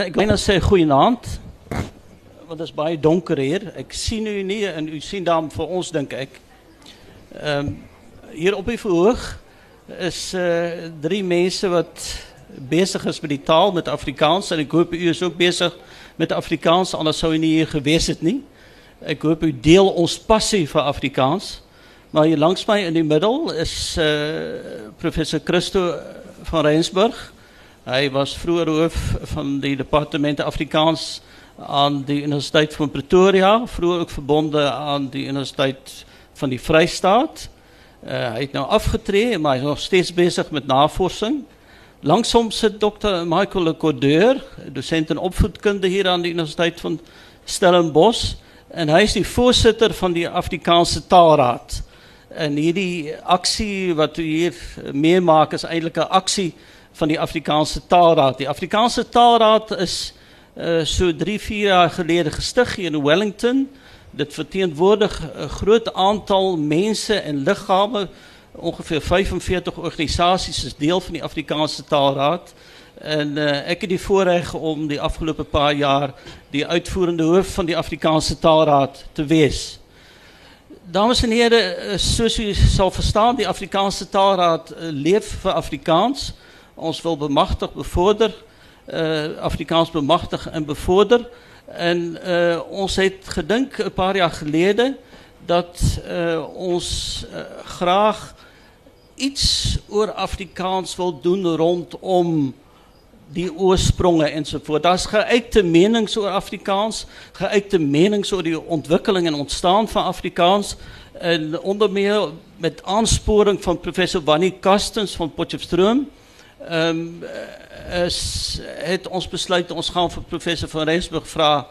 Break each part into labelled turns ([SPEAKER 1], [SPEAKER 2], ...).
[SPEAKER 1] Ek wil net sê goeienaand. Want dit is baie donker hier. Ek sien u nie en u sien dan vir ons dink ek. Ehm hier op die verhoog is uh drie mense wat besig is met die taal met Afrikaans en ek hoop u is ook besig met Afrikaans anders sou u nie hier gewees het nie. Ek hoop u deel ons passie vir Afrikaans. Maar hier langs my in die middel is uh professor Christo van Rensburg. Hij was vroeger hoof van de departementen Afrikaans aan de Universiteit van Pretoria. Vroeger ook verbonden aan de Universiteit van die Vrijstaat. Hij heeft nu afgetreden, maar hij is nog steeds bezig met navorsing. Langzaam zit dokter Michael Le Cordeur, docent in opvoedkunde hier aan de Universiteit van Stellenbosch. En hij is de voorzitter van die Afrikaanse taalraad. En hierdie actie wat u hier meemaakt is eigenlijk een actie van die Afrikaanse Taalraad. Die Afrikaanse Taalraad is uh, so 3, 4 jaar gelede gestig hier in Wellington. Dit verteenwoordig 'n groot aantal mense en liggame. Ongeveer 45 organisasies is deel van die Afrikaanse Taalraad. En uh, ek het die voorreg om die afgelope paar jaar die uitvoerende hoof van die Afrikaanse Taalraad te wees. Dames en heren, eh, soos u sal verstaan, die Afrikaanse Taalraad leef vir Afrikaans ons wil bemachtig, bevorder, uh, Afrikaans bemachtig en bevorder. En uh, ons heeft gedink een paar jaar geleden dat uh, ons graag iets oor Afrikaans wil doen rondom die oorsprongen enzovoort. Daar is geuite menings oor Afrikaans, geuite menings oor die ontwikkeling en ontstaan van Afrikaans. En onder meer met aansporing van professor Wannie Kastens van Potchefstroom um, is het ons besluit ons gaan vir professor van Rensburg vra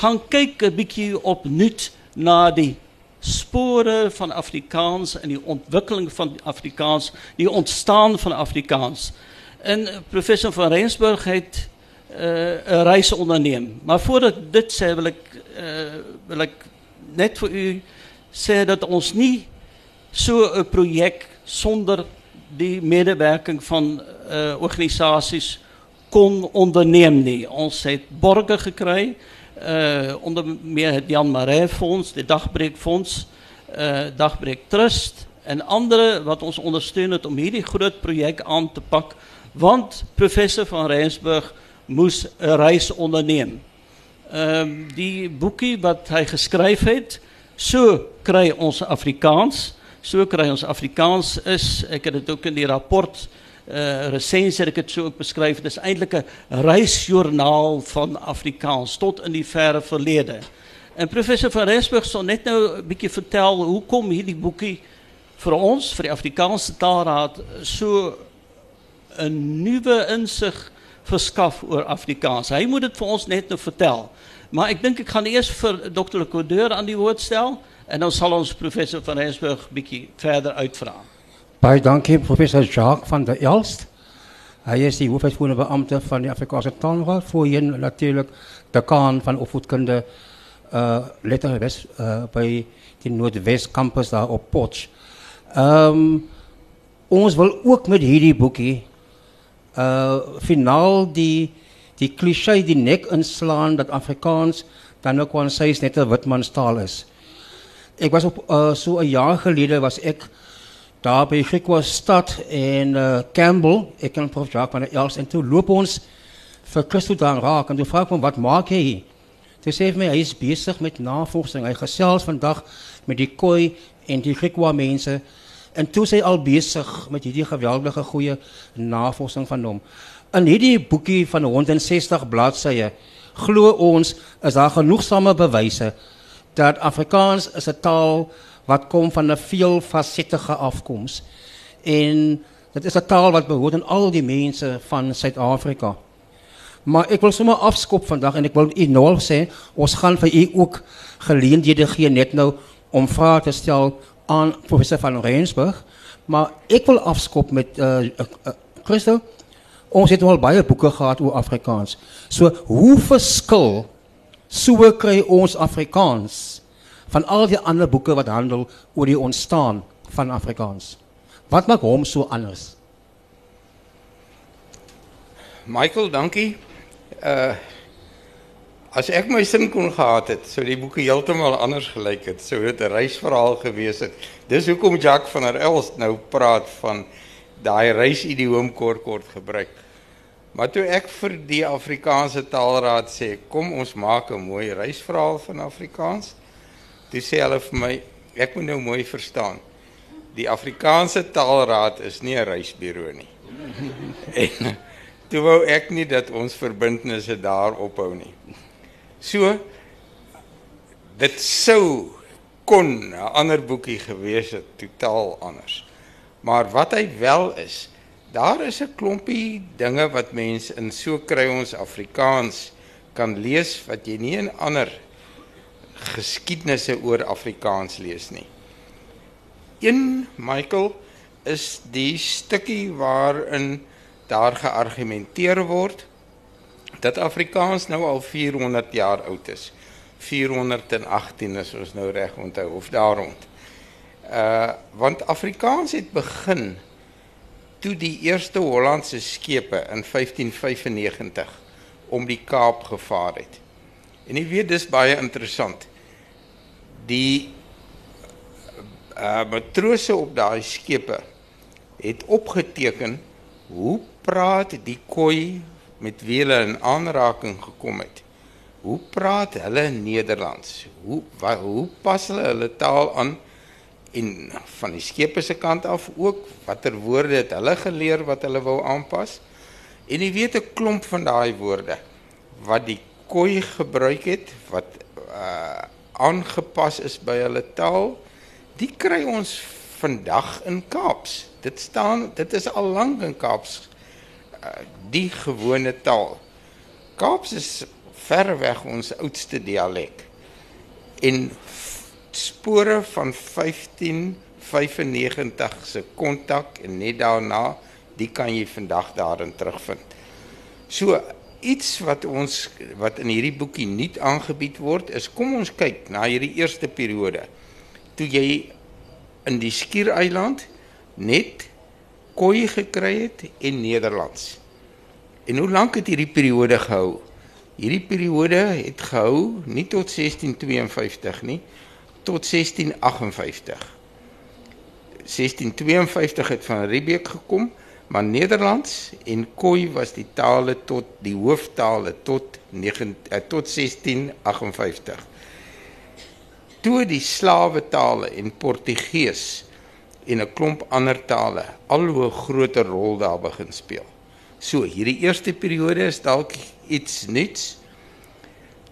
[SPEAKER 1] gaan kyk 'n bietjie op nuut na die spore van Afrikaans en die ontwikkeling van Afrikaans, die ontstaan van Afrikaans. En professor van Rensburg het uh, 'n reis onderneem. Maar voordat dit sê wil ek uh, wil ek net vir u sê dat ons nie so 'n projek sonder die medewerking van uh, organisasies kon onderneem nie. Ons het borge gekry uh onder meer het Jan Maree Fonds, die Dagbreek Fonds, uh Dagbreek Trust en andere wat ons ondersteun het om hierdie groot projek aan te pak want professor van Rensburg moes 'n reis onderneem. Ehm uh, die boekie wat hy geskryf het, so kry ons Afrikaans so kry ons Afrikaans is. Ek het dit ook in die rapport uh resensie ek het so ook beskryf. Dit is eintlik 'n reisjoernaal van Afrikaans tot in die verre verlede. En professor van Rensburg sal net nou 'n bietjie vertel hoekom hierdie boekie vir ons vir die Afrikaanse Taalraad so 'n nuwe insig verskaf oor Afrikaans. Hy moet dit vir ons net nou vertel. Maar ek dink ek gaan eers vir Dr. Le Cordeur aan die woord stel. En dan zal ons professor van Rensburg een beetje verder uitvragen.
[SPEAKER 2] Baie dankie professor Jacques van der Elst. Hij is die hoofduitvoerende beambte van de Afrikaanse Taalraad. Voorheen natuurlijk decaan van opvoedkunde uh, letterwes uh, bij de Noordwest campus daar op Potch. Um, ons wil ook met hierdie boekie uh, finaal die, die cliché die nek inslaan dat Afrikaans dan ook wel een net een witmanstaal is. Ik was op uh, so een jaar geleden was ik daar bij Griekwa stad in uh, Campbell. Ik ken prof Jacques van der Elst. En toen loop ons voor Christo daar raak. En toen vraag ik me, wat maak hij hier? Toen zei hij mij, hij is bezig met navorsing. Hij gezels vandaag met die kooi en die Griekwa mensen. En toen zei al bezig met die geweldige goede navorsing van hem. En hierdie boekie van 160 bladzijden, glo ons, is daar genoegsame bewijzen dat Afrikaans is 'n taal wat kom van 'n veelfacettige afkoms. En dit is 'n taal wat behoort aan al die mense van Suid-Afrika. Maar ek wil sommer afskop vandag en ek wil u nou sê ons gaan vir u ook geleenthede gee net nou om vrae te stel aan professor van Rensburg. Maar ek wil afskop met uh, uh, uh Christo. Ons het al baie boeke gehad oor Afrikaans. So hoe verskil so kry ons Afrikaans van al die ander boeke wat handel oor die ontstaan van Afrikaans. Wat maak hom so anders?
[SPEAKER 3] Michael, dankie. Uh as ek my sin kon gehad het, sou die boeke heeltemal anders gelyk het. Sou dit 'n reisverhaal gewees het. Dis hoekom Jack van der Elst nou praat van daai reisidioom kort kort gebruik. Maar toe ek vir die Afrikaanse Taalraad sê, kom ons maak 'n mooi reisverhaal van Afrikaans. Toe sê hulle vir my, ek moet nou mooi verstaan. Die Afrikaanse Taalraad is nie 'n reisbureau nie. en toe wou ek nie dat ons verbintenisse daar ophou nie. So dit sou kon 'n ander boekie gewees het, totaal anders. Maar wat hy wel is, daar is 'n klompie dinge wat mense in so kry ons Afrikaans kan lees wat jy nie in ander geskiedenisse oor Afrikaans lees nie. Een Michael is die stukkie waarin daar geargumenteer word dat Afrikaans nou al 400 jaar oud is. 418 is ons nou reg onthou of daaroond. Uh want Afrikaans het begin toe die eerste Hollandse skepe in 1595 om die Kaap gevaar het. En jy weet dis baie interessant. Die uh matrose op daai skepe het opgeteken hoe praat die koi met wie hulle in aanraking gekom het. Hoe praat hulle Nederlands? Hoe wat, hoe pas hulle hulle taal aan en van die skepe se kant af ook watter woorde het hulle geleer wat hulle wou aanpas? En jy weet 'n klomp van daai woorde wat die koi gebruik het wat uh aangepas is by hulle taal, die kry ons vandag in Kaaps. Dit staan dit is al lank in Kaaps die gewone taal. Kaaps is verreweg ons oudste dialek. En spore van 1595 se kontak en net daarna, die kan jy vandag daarin terugvind. So iets wat ons wat in hierdie boekie nuut aangebied word is kom ons kyk na hierdie eerste periode. Toe jy in die Skiereiland net koei gekry het en Nederlands. En hoe lank het hierdie periode gehou? Hierdie periode het gehou nie tot 1652 nie, tot 1658. 1652 het van Riebeeck gekom, maar Nederlands en Khoi was die tale tot die hooftale tot 9 eh, tot 1658. Toe die slawe tale en Portugees en 'n klomp ander tale al hoe groter rol daar begin speel. So, hierdie eerste periode is dalk iets nuuts.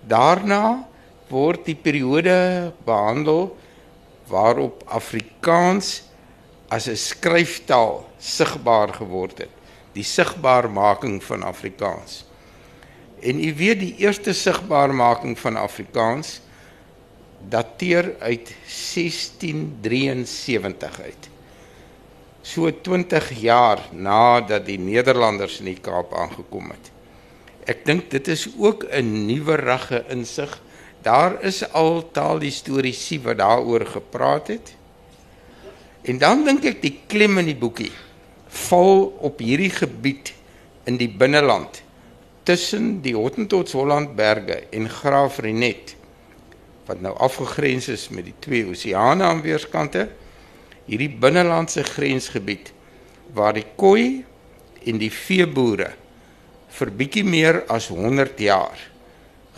[SPEAKER 3] Daarna word die periode behandel waarop Afrikaans as 'n skryftaal sigbaar geword het, die sigbaarmaking van Afrikaans. En u weet die eerste sigbaarmaking van Afrikaans dateer uit 1673 uit. So 20 jaar nadat die Nederlanders in die Kaap aangekom het. Ek dink dit is ook 'n nuwe rugge insig. Daar is al taalhistoriese wat daaroor gepraat het. En dan dink ek die klem in die boekie val op hierdie gebied in die binneland tussen die Hottentots Holland berge en Graaf Renet wat nou afgegrens is met die twee oseane aan weerskante hierdie binnelandse grensgebied waar die koi en die veeboere vir bietjie meer as 100 jaar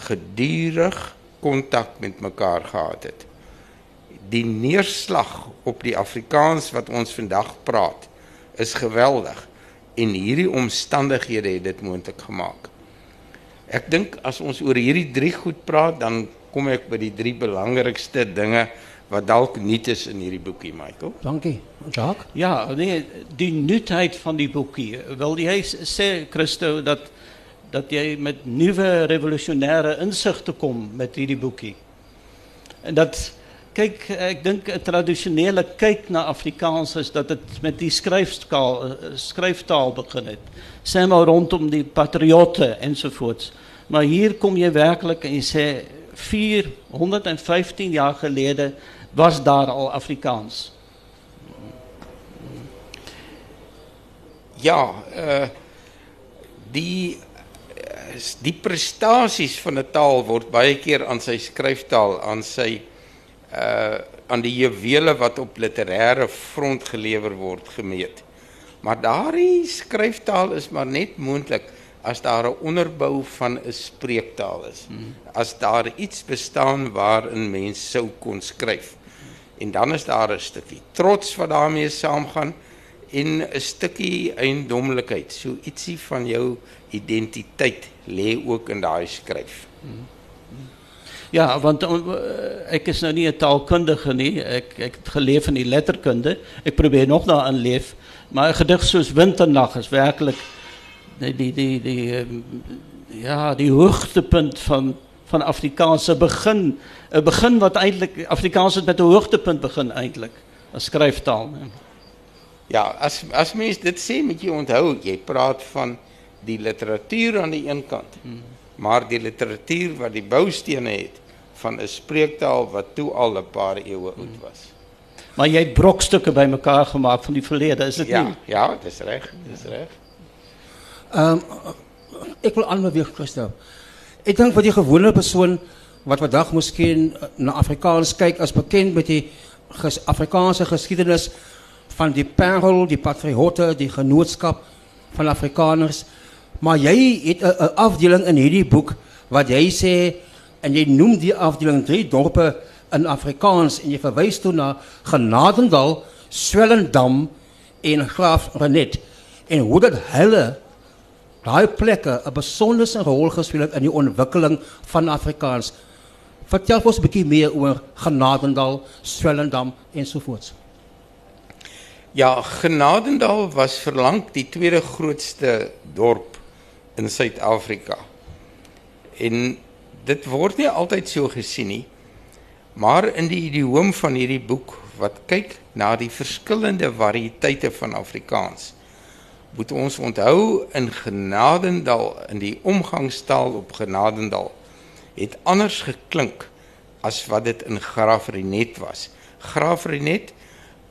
[SPEAKER 3] gedurig kontak met mekaar gehad het die neerslag op die Afrikaans wat ons vandag praat is geweldig en hierdie omstandighede het dit moontlik gemaak ek dink as ons oor hierdie drie goed praat dan kom ek by die drie belangrikste dinge wat dalk nuut is in hierdie boekie, Michael.
[SPEAKER 2] Dankie. Jacques?
[SPEAKER 1] Ja, nee, die nuutheid van die boekie. Wil jy sê Christo dat dat jy met nuwe revolusionêre insigte kom met hierdie boekie? En dat kyk ek dink 'n tradisionele kyk na Afrikaans is dat dit met die skryfskaal skryftaal begin het. Sê maar rondom die patriotte ensovoorts. Maar hier kom jy werklik en jy sê 415 jaar gelede was daar al Afrikaans.
[SPEAKER 3] Ja, uh die uh, is die prestasies van 'n taal word baie keer aan sy skryftaal, aan sy uh aan die juwele wat op literêre front gelewer word gemeet. Maar daardie skryftaal is maar net moontlik as daar 'n onderbou van 'n spreektaal is. As daar iets bestaan waarin mens sou kon skryf. En dan is daar 'n stukkie trots wat daarmee saamgaan en 'n stukkie eiendomlikheid. So ietsie van jou identiteit lê ook in daai skryf.
[SPEAKER 1] Ja, want uh, ek is nou nie 'n taalkundige nie. Ek ek het in die letterkunde. Ek probeer nog daarin leef, maar 'n gedig soos Winternag is werklik die die die um, ja, die hoogtepunt van van Afrikaanse begin, 'n begin wat eintlik Afrikaans het met 'n hoogtepunt begin eintlik as. Nee.
[SPEAKER 3] Ja, as as mens dit sê moet jy onthou, jy praat van die literatuur aan die een kant. Hmm. Maar die literatuur wat die boustene het van 'n spreektaal wat toe al 'n paar eeue oud was.
[SPEAKER 1] Maar jy het brokstukke bymekaar gemaak van die verlede, is dit
[SPEAKER 3] ja,
[SPEAKER 1] nie?
[SPEAKER 3] Ja, dis reg, dis reg.
[SPEAKER 2] Ehm ek wil aanbeweeg Christo. Ek dink vir die gewone persoon wat vandag miskien na Afrikaans kyk as bekend met die ges Afrikaanse geskiedenis van die parel, die patriotte, die genootskap van Afrikaners. Maar jy het 'n afdeling in hierdie boek wat jy sê en jy noem die afdeling drie dorpe in Afrikaans en jy verwys toe na Genadendal, Swellendam en Graaf Renet. En hoe dat hulle daai plekke 'n besondere rol gespeel het in die ontwikkeling van Afrikaans. Vertel ons 'n bietjie meer oor Genadendal, Swellendam en so voort.
[SPEAKER 3] Ja, Genadendal was verlang die tweede grootste dorp in Suid-Afrika. En dit word nie altyd so gesien nie. Maar in die idioom van hierdie boek wat kyk na die verskillende variëteite van Afrikaans, moet ons onthou in Genadendal in die omgangstaal op Genadendal het anders geklink as wat dit in Graafrenet was. Graafrenet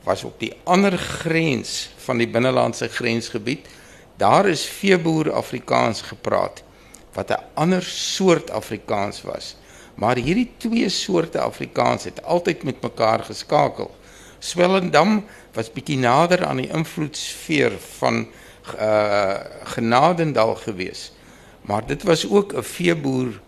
[SPEAKER 3] was op die ander grens van die binnelandse grensgebied. Daar is veeboer Afrikaans gepraat wat 'n ander soort Afrikaans was. Maar hierdie twee soorte Afrikaans het altyd met mekaar geskakel. Swellendam was bietjie nader aan die invloedsfeer van uh Genadendal gewees. Maar dit was ook 'n veeboer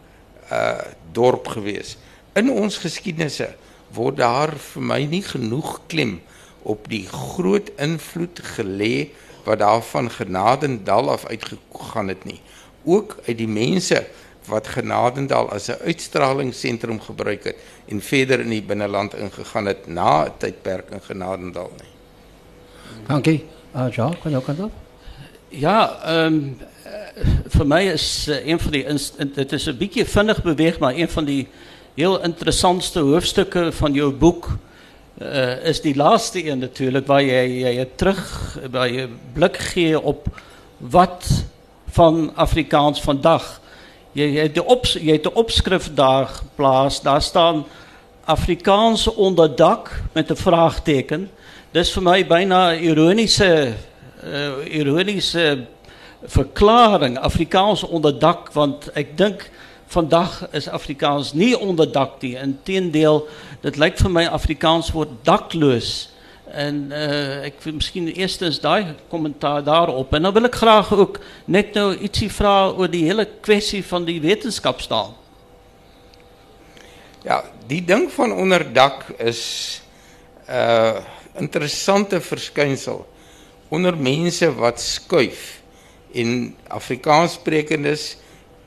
[SPEAKER 3] uh dorp gewees. In ons geskiedenisse word daar vir my nie genoeg klem op die groot invloed gelê wat daar van Genadendal af uitgegaan het nie. Ook uit die mense wat Genadendal as 'n uitstralingsentrum gebruik het en verder in die binneland ingegaan het na 'n tydperk in Genadendal nie.
[SPEAKER 2] Dankie. Uh, ja, kan jy ook aan
[SPEAKER 1] Ja, ehm um, vir my is uh, een van die dit is 'n bietjie vinnig beweeg, maar een van die heel interessantste hoofstukke van jou boek uh, is die laaste een natuurlijk, waar je, terug, waar je blik gee op wat van Afrikaans vandaag. Je, hebt de op, je hebt de opschrift daar geplaatst, daar staan Afrikaans onder dak met een vraagteken. Dat is voor mij bijna ironische, uh, ironische verklaring, Afrikaans onder dak, want ik denk vandag is Afrikaans nie onderdak nie. Inteendeel, dit lyk vir my Afrikaans word dakloos. En uh, ek miskien eerstens daai kommentaar daarop en dan wil ek graag ook net nou ietsie vra oor die hele kwessie van die wetenskapstaal.
[SPEAKER 3] Ja, die ding van onderdak is 'n uh, interessante verskynsel onder mense wat skuif en Afrikaanssprekendes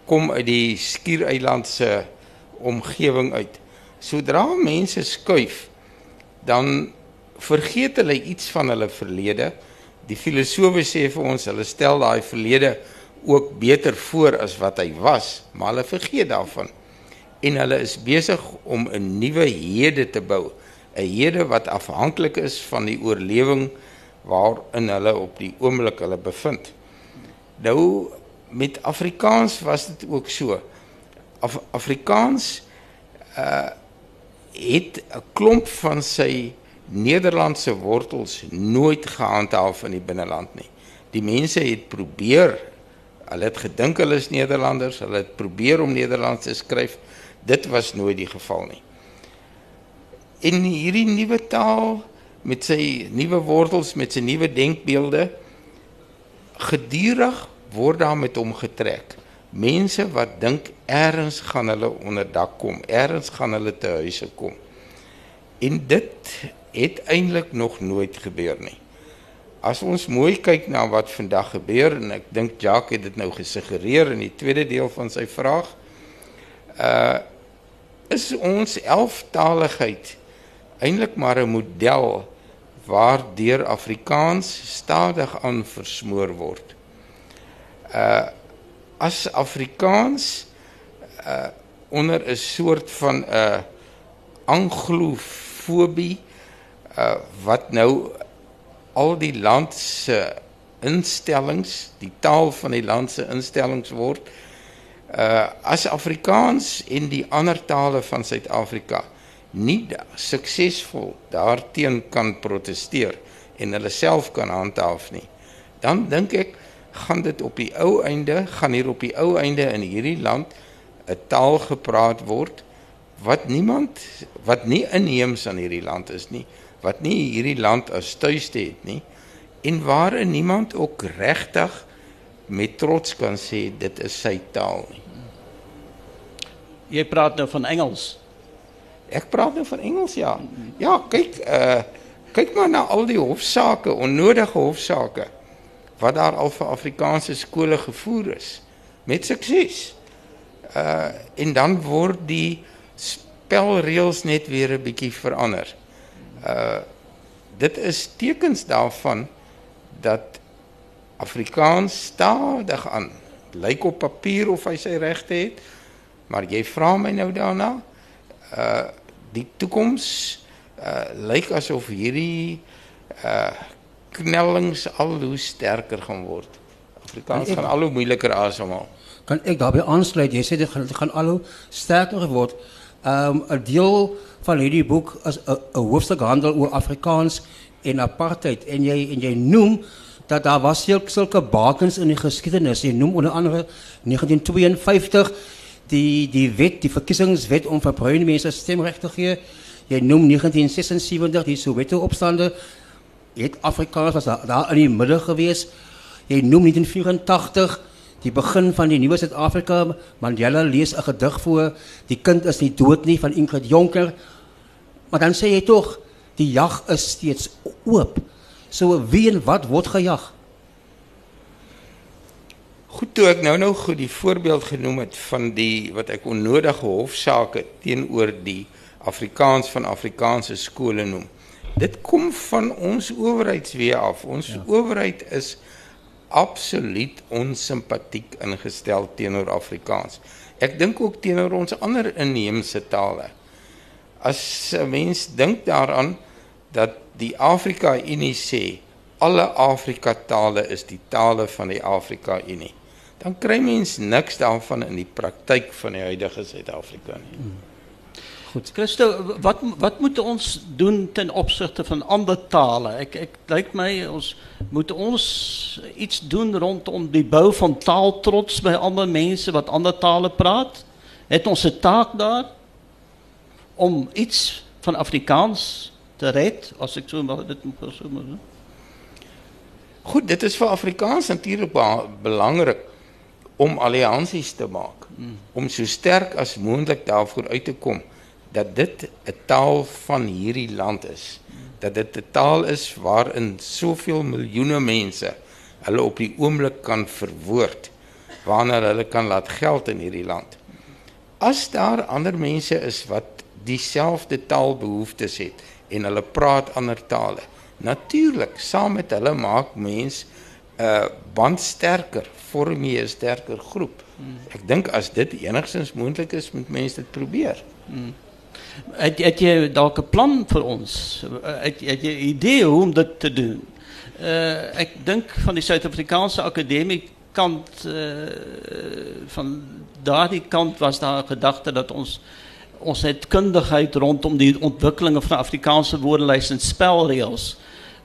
[SPEAKER 3] kom uit die skiereiland se omgewing uit. Sodra mense skuif, dan vergeet hulle iets van hulle verlede. Die filosowe sê vir ons, hulle stel daai verlede ook beter voor as wat hy was, maar hulle vergeet daarvan. En hulle is besig om 'n nuwe hede te bou, 'n hede wat afhanklik is van die oorlewing waarin hulle op die oomblik hulle bevind. Nou met Afrikaans was dit ook so. Af, Afrikaans uh het 'n klomp van sy Nederlandse wortels nooit gehandhaaf in die binneland nie. Die mense het probeer Hulle het gedink hulle is Nederlanders, hulle het probeer om Nederlands te skryf. Dit was nooit die geval nie. En hierdie nuwe taal met sy nuwe wortels, met sy nuwe denkbeelde gedurig word daar met hom getrek. Mense wat dink eers gaan hulle onder dak kom, eers gaan hulle te huise kom. En dit het eintlik nog nooit gebeur nie. As ons mooi kyk na wat vandag gebeur en ek dink Jacques het dit nou gesuggereer in die tweede deel van sy vraag, uh is ons elftaligheid eintlik maar 'n model waardeur Afrikaans stadig aan versmoor word. Uh as Afrikaans uh onder 'n soort van 'n uh, anglofobie uh wat nou al die land se instellings, die taal van die land se instellings word. Uh as Afrikaans en die ander tale van Suid-Afrika nie suksesvol daarteen kan proteseer en hulle self kan handhaaf nie, dan dink ek gaan dit op die ou einde gaan hier op die ou einde in hierdie land 'n taal gepraat word wat niemand wat nie inheems aan hierdie land is nie, wat nie hierdie land as tuiste het nie en waar niemand ook regtig met trots kan sê dit is sy taal nie.
[SPEAKER 1] Jy praat nou van Engels.
[SPEAKER 3] Ek praat nou van Engels ja. Ja, kyk uh kyk maar na al die hofsaake, onnodige hofsaake wat daar al vir Afrikaanse skole gevoer is met sukses. Uh en dan word die spelreëls net weer 'n bietjie verander. Uh dit is tekens daarvan dat Afrikaans stadig aan lyk op papier of hy sy regte het, maar jy vra my nou daarna uh die toekoms uh lyk asof hierdie uh knellings al hoe sterker gaan word. Afrikaans gaan al hoe moeiliker asemhaal.
[SPEAKER 2] Kan ek daarbey aansluit? Jy sê dit gaan, dit gaan al hoe sterker word. Um 'n deel van hierdie boek is 'n hoofstuk handel oor Afrikaans en apartheid en jy en jy noem dat daar was sulke bakens in die geskiedenis. Jy noem onder andere 1952 die die wet, die verkiesingswet om vir bruine mense stemreg te gee. Jy noem 1976 die Soweto opstande. Het Afrikaans was daar, daar in die middag geweest. Jy noem 1984 die begin van die nuwe Suid-Afrika. Mandela lees 'n gedig voor. Die kind is nie dood nie van Ingrid Jonker. Maar dan sê jy tog die jag is steeds oop. So wie en wat word gejag?
[SPEAKER 3] Goed toe ek nou nou goed die voorbeeld genoem het van die wat ek onnodige hofsaake teenoor die Afrikaans van Afrikaanse skole noem. Dit kom van ons owerheidswee af. Ons ja. owerheid is absoluut onsimpatiek ingestel teenoor Afrikaans. Ek dink ook teenoor ons ander inheemse tale. As 'n mens dink daaraan dat die Afrika Unie sê alle Afrika tale is die tale van die Afrika Unie dan kry mens niks daarvan in die praktyk van die huidige Suid-Afrika nie. Hmm.
[SPEAKER 1] Goed. Christo, wat wat moet ons doen ten opsigte van ander tale? Ek ek lyk my ons moet ons iets doen rondom die bou van taaltrots by ander mense wat ander tale praat? Het ons 'n taak daar om iets van Afrikaans te red as ek so maar dit moet so maar.
[SPEAKER 3] Goed, dit is vir Afrikaans natuurlik belangrik om alliansies te maak mm. om so sterk as moontlik daarvoor uit te kom dat dit 'n taal van hierdie land is dat dit 'n taal is waarin soveel miljoene mense hulle op die oomblik kan verwoord waarna hulle kan laat geld in hierdie land as daar ander mense is wat dieselfde taalbehoeftes het en hulle praat ander tale natuurlik saam met hulle maak mense 'n uh, band sterker, vorm jy 'n sterker groep. Ek dink as dit enigstens moontlik is, moet mense dit probeer. Hmm.
[SPEAKER 1] Het, het jy dalk 'n plan vir ons? Het, het jy 'n idee hoe om dit te doen? Uh ek dink van die Suid-Afrikaanse Akademie kant uh van daardie kant was daar 'n gedagte dat ons ons het kundigheid rondom die ontwikkelinge van Afrikaanse woordelys en spelreëls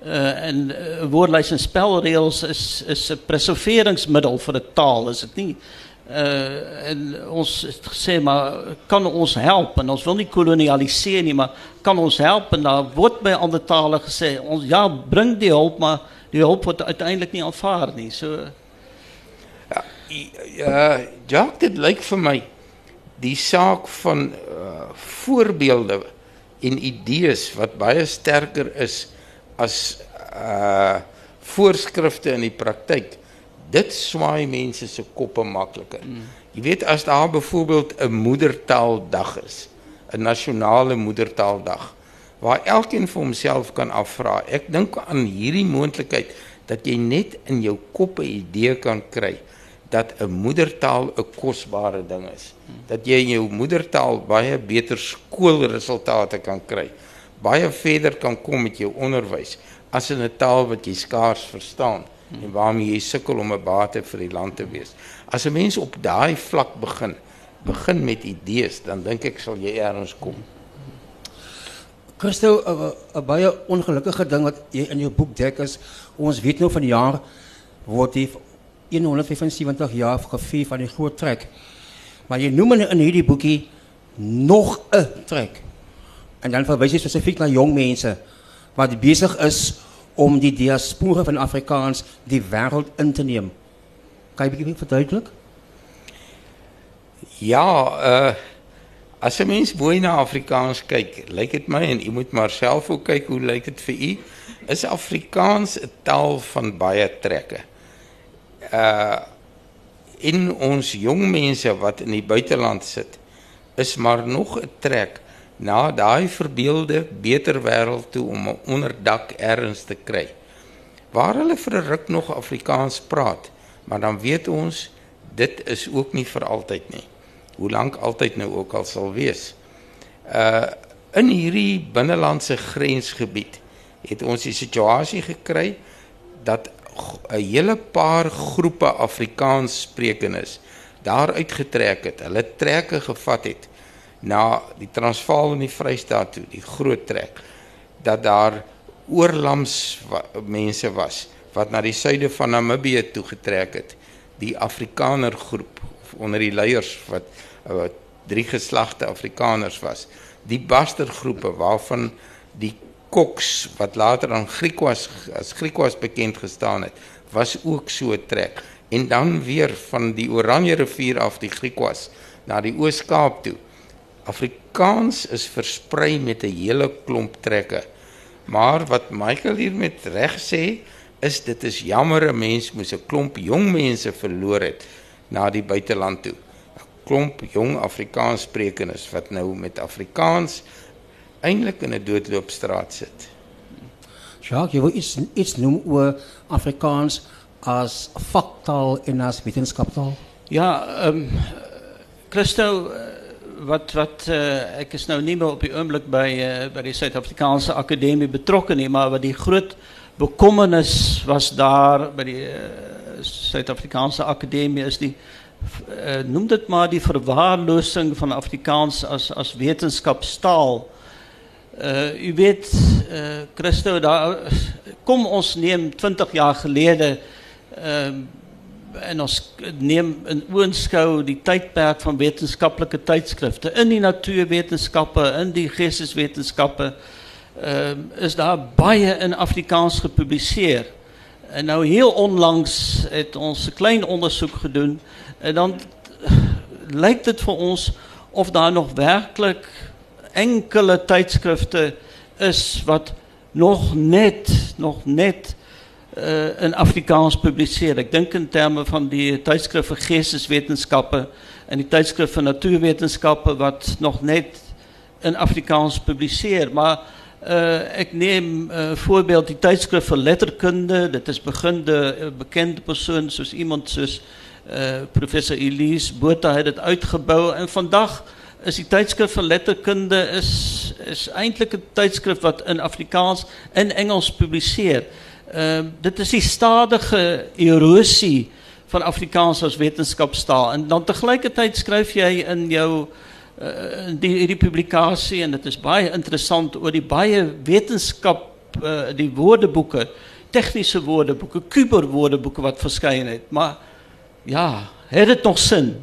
[SPEAKER 1] Uh, en uh, woordlijst en spelregels is, is een preserveringsmiddel voor de taal, is het niet? Uh, en ons gesê maar kan ons helpen ons wil nie kolonialiseer nie maar kan ons helpen daar word by ander tale gesê ons ja bring die hulp maar die hulp word uiteindelik nie aanvaar nie so
[SPEAKER 3] ja ja Jacques dit lyk vir my die saak van uh, voorbeelde en idees wat baie sterker is as uh voorskrifte in die praktyk. Dit swaai mense se koppe makliker. Mm. Jy weet as daar byvoorbeeld 'n moedertaaldag is, 'n nasionale moedertaaldag waar elkeen vir homself kan afvra. Ek dink aan hierdie moontlikheid dat jy net in jou kop 'n idee kan kry dat 'n moedertaal 'n kosbare ding is. Dat jy in jou moedertaal baie beter skoolresultate kan kry. Baie verder kan kom met jou onderwys as in 'n taal wat jy skaars verstaan en waarmee jy sukkel om 'n bate vir die land te wees. As 'n mens op daai vlak begin, begin met idees, dan dink ek sal jy eers kom.
[SPEAKER 2] Christo, 'n baie ongelukkige ding wat jy in jou boek dek is, ons weet nou van die jaar word die 175 jaar gevier van die groot trek. Maar je noemt in hierdie boekie nog een trek. En dan verwijs je specifiek naar jong mensen wat bezig is om die diaspora van Afrikaans die wereld in te nemen. Kan je een verduidelijken?
[SPEAKER 3] Ja, uh, als een mens mooi naar Afrikaans kijkt, lijkt het mij, en je moet maar zelf ook kijken hoe lijkt het voor u, is Afrikaans een taal van baie trekken uh in ons jong mense wat in die buiteland sit is maar nog 'n trek na daai verbeelde beter wêreld toe om 'n onderdak ergens te kry. Waar hulle vir 'n ruk nog Afrikaans praat maar dan weet ons dit is ook nie vir altyd nie. Hoe lank altyd nou ook al sal wees. Uh in hierdie binnelandse grensgebied het ons die situasie gekry dat 'n hele paar groepe Afrikaans sprekendes daar uitgetrek het. Hulle trekke gevat het na die Transvaal en die Vrystaat toe, die groot trek. Dat daar oorlams mense was wat na die suide van Namibië toe getrek het. Die Afrikaner groep onder die leiers wat, wat drie geslagte Afrikaners was. Die bastergroepe waarvan die Koks wat later aan Griekwas as Griekwas bekend gestaan het, was ook so trek. En dan weer van die Oranje rivier af die Griekwas na die Oos-Kaap toe. Afrikaans is versprei met 'n hele klomp trekke. Maar wat Michael hier met reg sê, is dit is jammer 'n mens moes 'n klomp jong mense verloor het na die buiteland toe. 'n Klomp jong Afrikaans sprekendes wat nou met Afrikaans eintlik in 'n doodloopstraat sit.
[SPEAKER 2] Jacques, jy wil iets iets noem oor Afrikaans as faktaal en as wetenskaptaal?
[SPEAKER 1] Ja, ehm um, Christo wat wat uh, ek is nou nie meer op die oomblik by uh, by die Suid-Afrikaanse Akademie betrokke nie, maar wat die groot bekommernis was daar by die uh, Suid-Afrikaanse Akademie is die uh, noem dit maar die verwaarlosing van Afrikaans as as wetenskapstaal. Uh, u weet, uh, Christo, daar, kom ons neem 20 jaar geleden uh, en ons neem in oonskou die tydperk van wetenskaplike tydskrifte in die natuurwetenskappe, in die geesteswetenskappe, uh, is daar baie in Afrikaans gepubliseer. En nou heel onlangs het ons 'n klein ondersoek gedoen en dan lijkt het voor ons of daar nog werkelijk enkele tijdschriften is wat nog net, nog net uh, in Afrikaans publiceert. Ik denk in termen van die tijdschrift voor geesteswetenschappen en die tijdschrift voor natuurwetenschappen wat nog net in Afrikaans publiceert. Maar uh, ik neem uh, voorbeeld die tijdschrift voor letterkunde. Dat is begin de bekende persoon, zoals iemand zoals professor Elise Botha heeft het uitgebouwd. En vandaag is die tydskrif van letterkunde is is eintlik 'n tydskrif wat in Afrikaans en Engels publiseer. Uh, dit is die stadige erosie van Afrikaans as wetenskapstaal en dan te gelyke tyd skryf jy in jou uh, die publikasie en dit is baie interessant oor die baie wetenskap uh, die woordeboeke, tegniese woordeboeke, kuber woordeboeke wat het. Maar ja, het dit nog sin?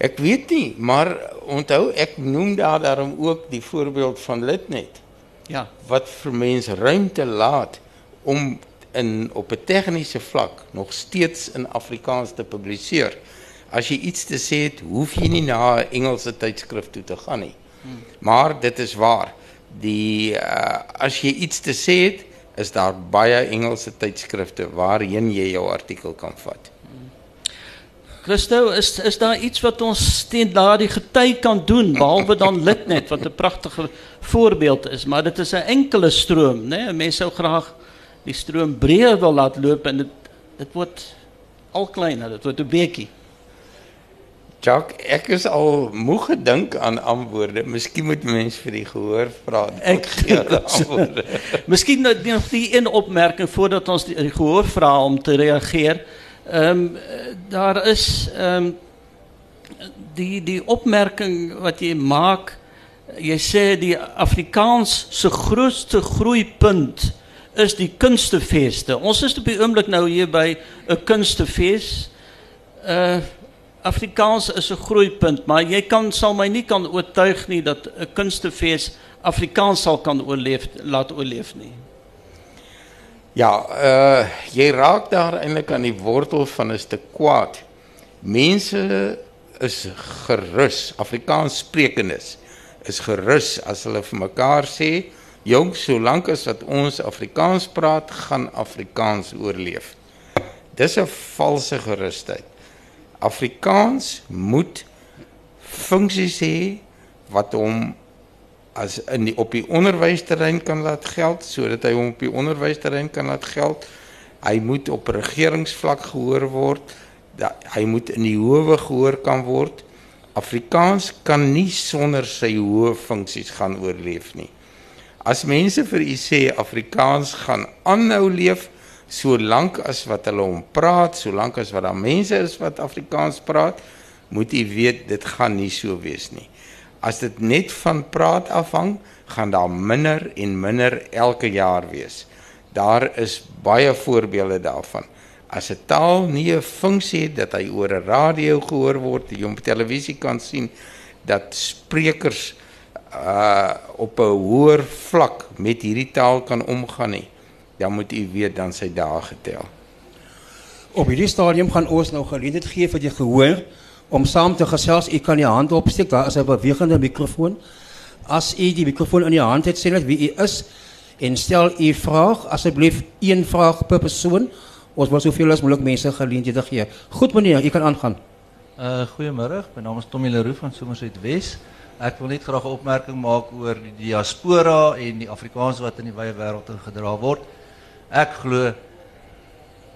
[SPEAKER 3] Ek weet nie, maar onthou ek noem daar daarom ook die voorbeeld van Litnet.
[SPEAKER 1] Ja.
[SPEAKER 3] Wat vir mense ruimte laat om in op 'n tegniese vlak nog steeds in Afrikaans te publiseer. As jy iets te sê het, hoef jy nie na 'n Engelse tydskrif toe te gaan nie. Maar dit is waar. Die uh, as jy iets te sê het, is daar baie Engelse tydskrifte waarheen jy jou artikel kan vat.
[SPEAKER 1] Christo, is is daar iets wat ons teen daardie gety kan doen behalwe dan Litnet wat 'n pragtige voorbeeld is, maar dit is 'n enkele stroom, né? Nee? Mense sou graag die stroom breër wil laat loop en dit dit word al kleiner, dit word 'n beetjie.
[SPEAKER 3] Jacques, ek is al moeg gedink aan antwoorde. Miskien moet mens vir die gehoor vra.
[SPEAKER 1] Ek gee antwoorde. Miskien nou nog die een opmerking voordat ons die, die gehoor vra om te reageer. Ehm um, daar is ehm um, die die opmerking wat jy maak, jy sê die Afrikaans se grootste groeipunt is die kunstefeeste. Ons is op die oomblik nou hier by 'n kunstefees. Uh Afrikaans is 'n groeipunt, maar jy kan sal my nie kan oortuig nie dat 'n kunstefees Afrikaans sal kan oorleef laat oorleef nie.
[SPEAKER 3] Ja, uh jy raak daar eintlik aan die wortel van 'n stuk kwaad. Mense is gerus, Afrikaans sprekendes is gerus as hulle vir mekaar sê, "Jong, solank as wat ons Afrikaans praat, gaan Afrikaans oorleef." Dis 'n valse gerusheid. Afrikaans moet funksies hê wat hom as in die, op die onderwysterrein kan laat geld sodat hy hom op die onderwysterrein kan laat geld. Hy moet op regeringsvlak gehoor word. Dat hy moet in die howe gehoor kan word. Afrikaans kan nie sonder sy hoë funksies gaan oorleef nie. As mense vir u sê Afrikaans gaan aanhou leef, solank as wat hulle hom praat, solank as wat daar mense is wat Afrikaans praat, moet u weet dit gaan nie so wees nie. As dit net van praat afhang, gaan daar minder en minder elke jaar wees. Daar is baie voorbeelde daarvan. As 'n taal nie 'n funksie het dat hy oor 'n radio gehoor word, jy op televisie kan sien dat sprekers uh op 'n hoër vlak met hierdie taal kan omgaan nie dan moet u weet dan sy dae getel.
[SPEAKER 2] Op hierdie stadium gaan ons nou geleentheid gee vir die gehoor om saam te gesels. U kan die hand opsteek, daar is 'n bewegende mikrofoon. As u die mikrofoon in die hand het, sê net wie u is en stel u vraag. Asseblief een vraag per persoon. Ons wil soveel as moontlik mense geleenthede gee. Goed meneer, u kan aangaan.
[SPEAKER 4] Uh goeiemôre. My naam is Tommy Leroux van Somerset Wes. Ek wil net graag 'n opmerking maak oor die diaspora en die Afrikaans wat in die wye wêreld ingedra word. Ek glo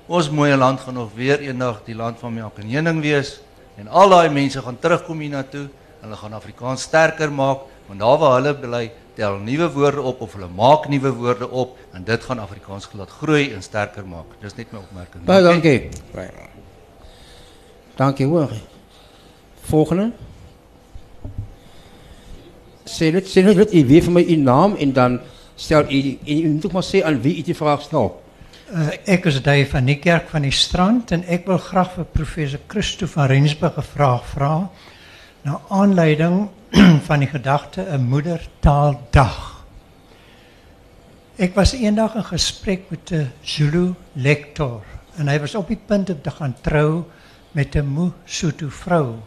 [SPEAKER 4] ons mooie land gaan nog weer eendag die land van melk en honing wees en al daai mense gaan terugkom hiernatoe. Hulle gaan Afrikaans sterker maak want daar waar hulle bly tel nuwe woorde op of hulle maak nuwe woorde op en dit gaan Afrikaans laat groei en sterker maak. Dis net my opmerking.
[SPEAKER 2] Baie dankie.
[SPEAKER 3] Baie.
[SPEAKER 2] Dankie hoor. Volgende. Sê net sê net u wie vir my u naam en dan stel u en u moet ook maar sê aan wie u die vraag stel.
[SPEAKER 5] Uh, ek is Dave van die kerk van die strand en ek wil graag vir professor Christo van Rensburg 'n vraag vra. Na aanleiding van die gedagte 'n moedertaaldag. Ek was eendag in gesprek met 'n Zulu lektor en hy was op die punt om te gaan trou met 'n Mosotho vrou.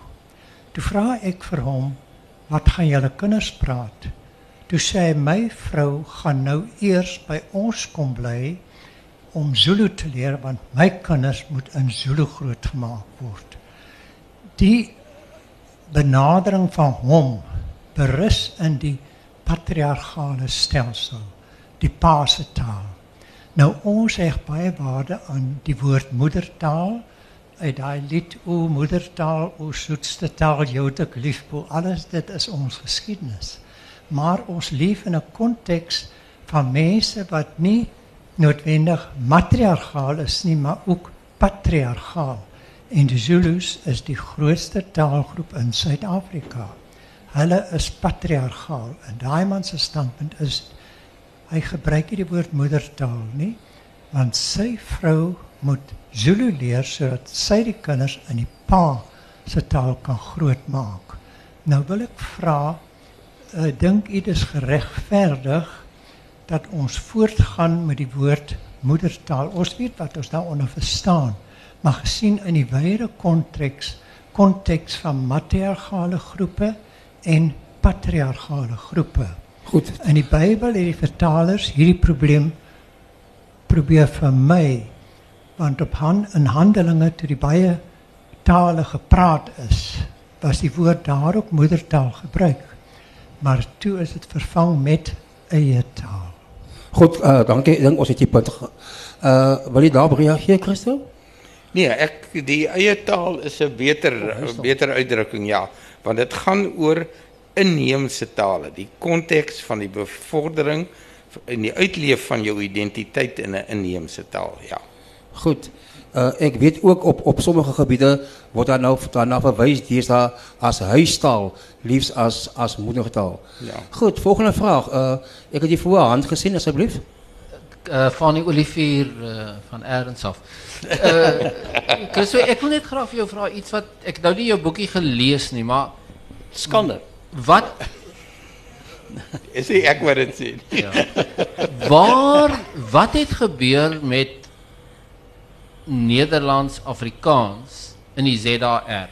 [SPEAKER 5] Toe vra ek vir hom, "Wat gaan julle kinders praat?" Toe sê hy my vrou gaan nou eers by ons kom bly om Zulu te leer want my kinders moet in Zulu grootgemaak word. Die benadering van hom berus in die patriargale stelsel, die paase taal. Nou ons heg baie waarde aan die woord moedertaal uit daai lied o moedertaal o soetste taal jou te liefbo alles dit is ons geskiedenis maar ons leef in 'n konteks van mense wat nie noodwendig matriargaal is nie, maar ook patriargaal. En die Zulus is die grootste taalgroep in Suid-Afrika. Hulle is patriargaal en daai man se standpunt is Hy gebruik nie die woord moedertaal nie, want sy vrou moet Zulu leer sodat sy die kinders in die pa se taal kan grootmaak. Nou wil ek vra, uh, dink u dis geregverdig dat ons voortgaan met die woord moedertaal? Ons weet wat ons daaronder verstaan, maar gesien in die wyeer konteks konteks van matriargale groepe en patriargale groepe.
[SPEAKER 2] Goed.
[SPEAKER 5] In die Bybel het die vertalers hierdie probleem probeer vermy want op han, in Handelinge toe die baie tale gepraat is, was die woord daar ook moedertaal gebruik. Maar toe is dit vervang met eie taal.
[SPEAKER 2] Goed, uh, dankie. Ek dink ons het die punt. Uh, wil jy daarop reageer, Christo?
[SPEAKER 3] Nee, ek die eie taal is 'n beter oh, beter uitdrukking ja, want dit gaan oor inheemse tale, die konteks van die bevordering en die uitleef van jou identiteit in 'n inheemse taal, ja.
[SPEAKER 2] Goed. Uh, ek weet ook op op sommige gebiede word daar nou daarna verwys deesdae as huistaal, liefs as as moedertaal.
[SPEAKER 3] Ja.
[SPEAKER 2] Goed, volgende vraag. Uh, ek het die voor hand gesien asseblief.
[SPEAKER 6] uh, van die Olivier uh, van Erns af. Uh, Christo, ek wil net graag vir jou vra iets wat ek nou nie jou boekie gelees nie, maar
[SPEAKER 1] Skande.
[SPEAKER 6] wat
[SPEAKER 3] Is nie ek wat dit sê. nie.
[SPEAKER 6] ja, waar wat het gebeur met Nederlands Afrikaans in die ZAR?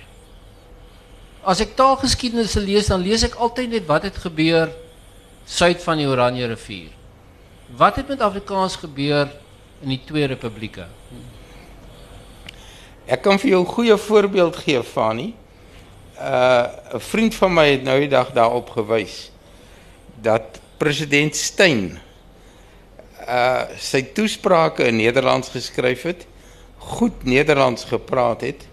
[SPEAKER 6] As ek taalgeskiedenis lees, dan lees ek altyd net wat het gebeur suid van die Oranje rivier. Wat het met Afrikaans gebeur in die twee republieke?
[SPEAKER 3] Ek kan vir jou 'n goeie voorbeeld gee, Fani. Uh 'n vriend van my het nou die dag daarop gewys dat president Steyn uh sy toesprake in Nederlands geskryf het, goed Nederlands gepraat het,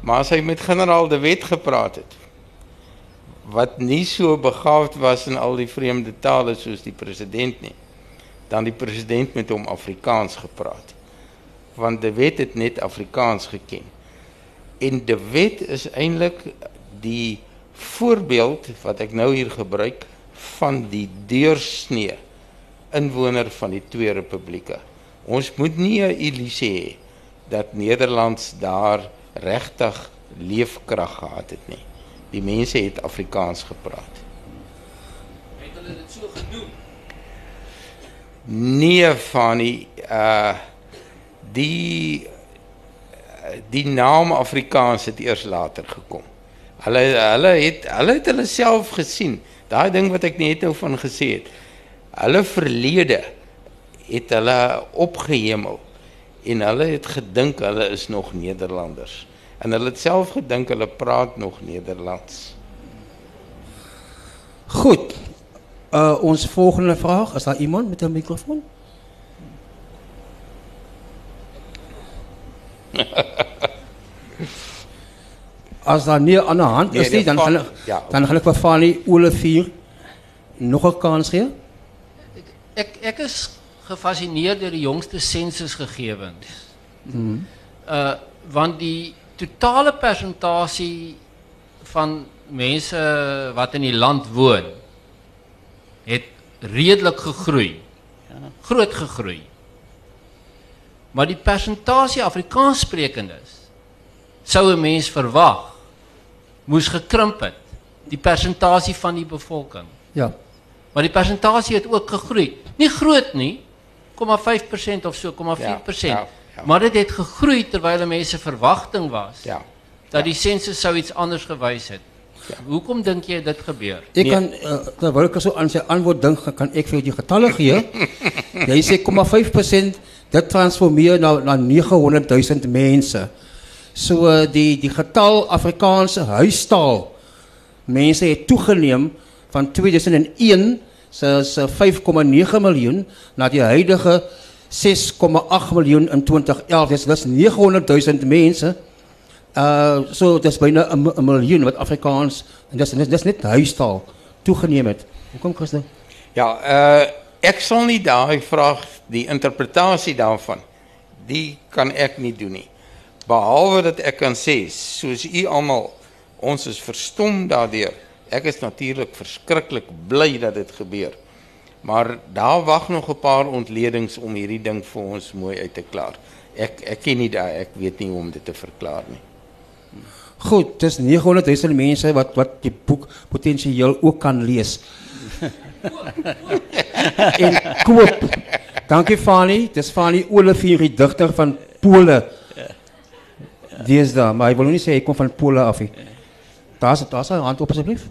[SPEAKER 3] maar as hy met generaal De Wet gepraat het wat nie so begaafd was in al die vreemde tale soos die president nie, dan die president met hom Afrikaans gepraat want De Wet het net Afrikaans geken. En De Wet is eintlik die voorbeeld wat ek nou hier gebruik van die deursnee inwoner van die twee republieke. Ons moet nie 'n illusie hê dat Nederlands daar regtig leefkrag gehad het nie. Die mense het Afrikaans gepraat.
[SPEAKER 6] Het hulle dit so gedoen?
[SPEAKER 3] Nee, Fanny, uh die die naam Afrikaans het eers later gekom. Hulle hulle het hulle het hulle self gesien. Daai ding wat ek net nou van gesê het. Hulle verlede het hulle opgehemel en hulle het gedink hulle is nog Nederlanders. En hulle het self gedink hulle praat nog Nederlands.
[SPEAKER 2] Goed. Uh, ons volgende vraag. Is daar iemand met een microfoon? Als daar niet aan de hand
[SPEAKER 3] Nee,
[SPEAKER 2] is, nie,
[SPEAKER 3] de
[SPEAKER 2] dan, gaan, ik-
[SPEAKER 3] ja.
[SPEAKER 2] dan gaan ik voor Fanny Olivier nog een kans geven.
[SPEAKER 6] Ek ek is gefassineer deur die jongste sensusgegewens.
[SPEAKER 2] Mm.
[SPEAKER 6] Uh want die totale persentasie van mense wat in die land woon het redelik gegroei. Groot gegroei. Maar die persentasie Afrikaanssprekendes sou 'n mens verwag moes gekrimp het. Die persentasie van die bevolking.
[SPEAKER 2] Ja.
[SPEAKER 6] Maar die persentasie het ook gegroei. Nie groot nie, 0,5% of so, 0,4%.
[SPEAKER 3] Ja, ja, ja.
[SPEAKER 6] Maar dit het gegroei terwyl mense verwagting was
[SPEAKER 3] Ja.
[SPEAKER 6] dat die sensus sou iets anders gewys het. Hoekom dink jy dit gebeur?
[SPEAKER 2] Ik
[SPEAKER 3] Nee.
[SPEAKER 2] kan, uh, terwijl ik zo aan zijn antwoord denk, kan ik voor die getallen geven. Jij zegt 0,5% dat transformeert naar, naar 900.000 mensen. So uh, die, die getal Afrikaanse huistaal mensen het toegeneem van 2001 se se 5,9 miljoen naar die huidige 6,8 miljoen in 2011. Dus dat is 900.000 mensen. Uh so dis byna 'n mi- 'n miljoen wat Afrikaans en dis dis, dis net huistaal toegeneem het. Hoekom Christen?
[SPEAKER 3] Ja, uh ek sal nie daai vraag die interpretasie daarvan die kan ek nie doen nie. Behalwe dat ek kan sê soos u almal ons is verstom daardeur. Ek is natuurlik verskriklik bly dat dit gebeur. Maar daar wag nog 'n paar ontledings om hierdie ding vir ons mooi uit te klaar. Ek ek ken nie daai ek weet nie hoe om dit te verklaar nie.
[SPEAKER 2] Goed, dis 900 000 mense wat wat die boek potensieel ook kan lees. en koop. Dankie Fanny, dis Fanny Olivier, die digter van Pole. Dis daar, maar hy wil nie sê hy kom van Pole af nie. Daar's daar's 'n hand op asseblief.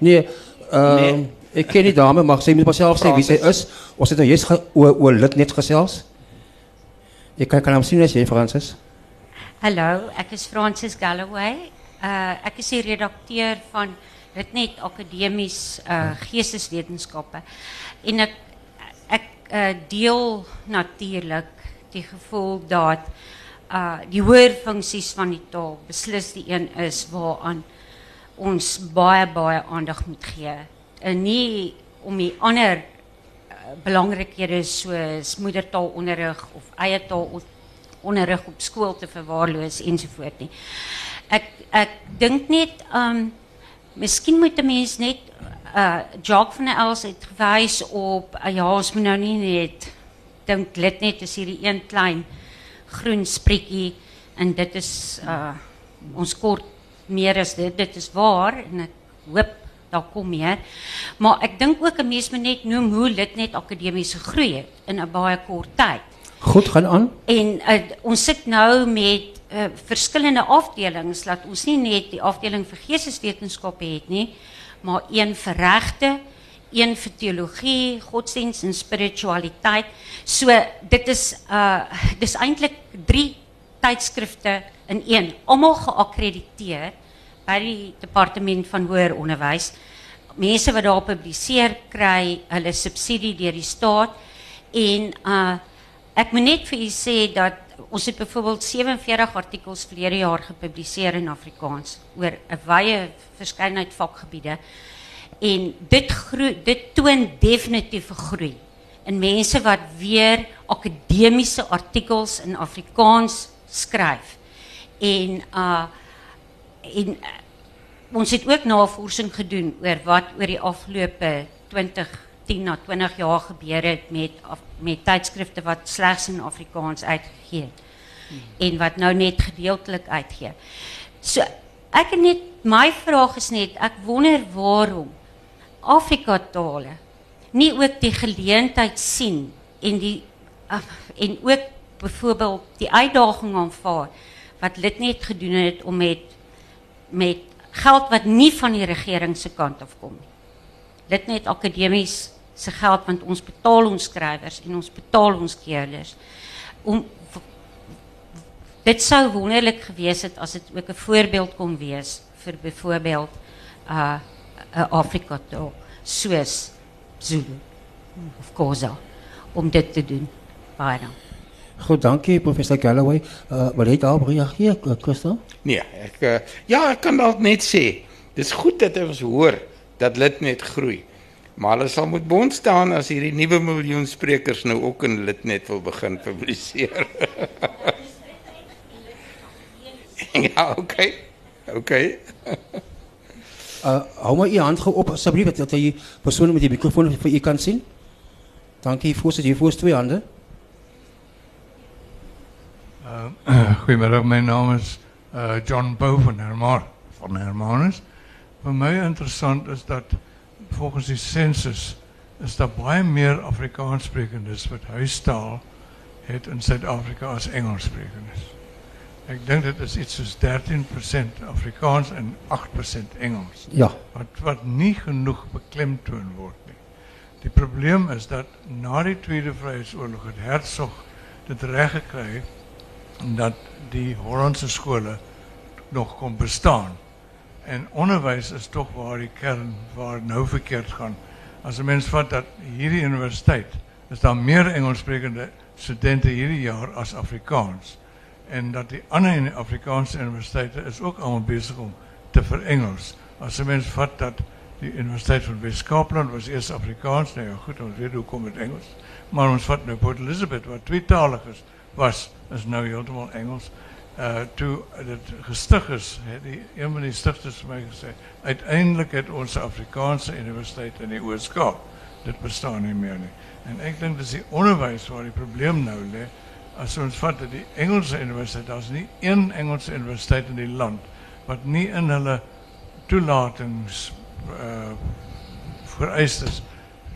[SPEAKER 2] Nee, ehm uh, nee. ek ken die dame, maar sy moet myself sê wie sy is. Ons het nou jous oor oor lid net gesels. Ek kan kan hom sien as jy Fransis.
[SPEAKER 7] Hallo, ek is Francis Galloway. Uh ek is die redakteur van dit net akademies uh geesteswetenskappe. En ek ek uh, deel natuurlik die gevoel dat uh die hoër funksies van die taal beslis die een is waaraan ons baie baie aandag moet gee. En nie om die ander uh, belangrikhede soos moedertaalonderrig of eie taalonderrig op skool te verwaarloos ensovoort nie. Ek ek dink net um miskien moet 'n mens net uh Jacques van der Els het gewys op uh, ja, ons moet nou nie net dink dit net is hierdie een klein groen sprietjie en dit is uh ons kort meer as dit dit is waar en ek hoop daar kom meer. Maar ek dink ook 'n mens moet net noem hoe dit net akademies gegroei het in 'n baie kort tyd.
[SPEAKER 2] Goed gaan aan.
[SPEAKER 7] En uh, ons sit nou met uh, verskillende afdelings laat ons nie net die afdeling vir geesteswetenskappe het nie, maar een vir regte, een vir teologie, godsdienst en spiritualiteit. So dit is uh dis eintlik 3 tydskrifte in een, almal geakkrediteer by die departement van hoër onderwys. Mense wat daar publiseer kry hulle subsidie deur die staat en uh moet net vir u sê dat ons het bijvoorbeeld 47 artikels verlede jaar gepubliseerd in Afrikaans oor 'n wye verskeidenheid vakgebiede. En dit groei, dit toon definitief groei in mense wat weer akademiese artikels in Afrikaans skryf. En uh en ons het ook navorsing gedoen oor wat oor die afgelope 20 10 na 20 jaar gebeur het met met tydskrifte wat slegs in Afrikaans uitgegee het en wat nou net gedeeltelik uitgee. So ek net my vraag is net ek wonder waarom Afrika tale nie ook die geleentheid sien en die en ook byvoorbeeld die uitdaging aanvaar wat lid net gedoen het om met met geld wat nie van die regering se kant af kom. Dit net akademies se geld want ons betaal ons skrywers en ons betaal ons keerders. Om dit sou wonderlik gewees het as dit ook 'n voorbeeld kon wees vir byvoorbeeld uh Afrika taal soos Zulu of Khoza om dit te doen. Baie dankie.
[SPEAKER 2] Goed, dankie professor Galloway. Uh wil jy daarop reageer, Christo?
[SPEAKER 3] Nee, ek uh, ja, ek kan dalk net sê, dis goed dat ons hoor dat lid net groei. Maar hulle sal moet bond staan as hierdie nuwe miljoen sprekers nou ook in Litnet wil begin publiseer. ja, okay. Okay.
[SPEAKER 2] uh hou maar u hand gou op asseblief dat jy persoon met die mikrofoon vir u kan sien. Dankie, voorsitter, jy voor twee hande.
[SPEAKER 8] Uh goeiemôre, my naam is uh John Bowen, Herman van Hermanus. Vir my interessant is dat volgens die census is daar baie meer Afrikaanssprekendes wat huistaal het in Suid-Afrika as Engelssprekendes. Ek dink dit is iets soos 13% Afrikaans en 8% Engels.
[SPEAKER 2] Ja.
[SPEAKER 8] Wat wat nie genoeg beklemtoon word nie. Die probleem is dat na die Tweede Vryheidsoorlog het Hertzog dit reg gekry dat die Hollandse skole nog kon bestaan. En onderwijs is toch waar die kern waar nou verkeerd gaan. Als een mens vat dat hierdie universiteit is daar meer Engels sprekende studenten hierdie jaar als Afrikaans. En dat die andere Afrikaanse universiteiten is ook allemaal bezig om te verengels. Als een mens vat dat die Universiteit van West-Kaapland was eerst Afrikaans, nou ja goed, ons weet hoe kom het Engels. Maar ons vat nou Port Elizabeth, wat tweetalig is, was, is nou helemaal Engels. uh toe dit gestig is, het die een van die stigters vir my gesê, uiteindelik het ons 'n Afrikaanse universiteit in die Oos-Kaap. Dit bestaan nie meer nie. En ek dink dis die onderwys waar die probleem nou lê. As ons vat dat die Engelse universiteit, daar's nie een Engelse universiteit in die land wat nie in hulle toelatings uh vereistes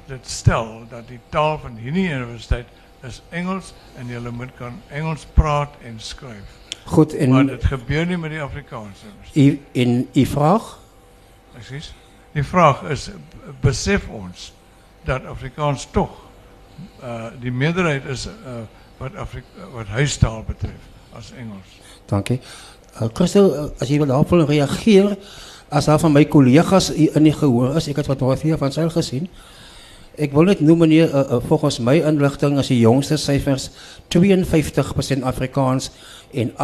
[SPEAKER 8] dit stel dat die taal van hierdie universiteit is Engels en jy moet kan Engels praat en skryf.
[SPEAKER 2] Goed, en
[SPEAKER 8] Maar dit gebeur nie met die Afrikaanse.
[SPEAKER 2] u, in uw vraag?
[SPEAKER 8] Precies. Die vraag is, besef ons dat Afrikaans toch uh, die meerderheid is uh, wat, Afri wat huistaal betreft als Engels.
[SPEAKER 2] Dank je. Uh, Christel, uh, als je wil daarop wil reageren, als daar van mijn collega's in die gehoor is, ik heb wat Dorothea van Zijl gezien, ik wil net noemen, meneer, uh, uh, volgens mijn inlichting is de jongste cijfers 52% Afrikaans en 48%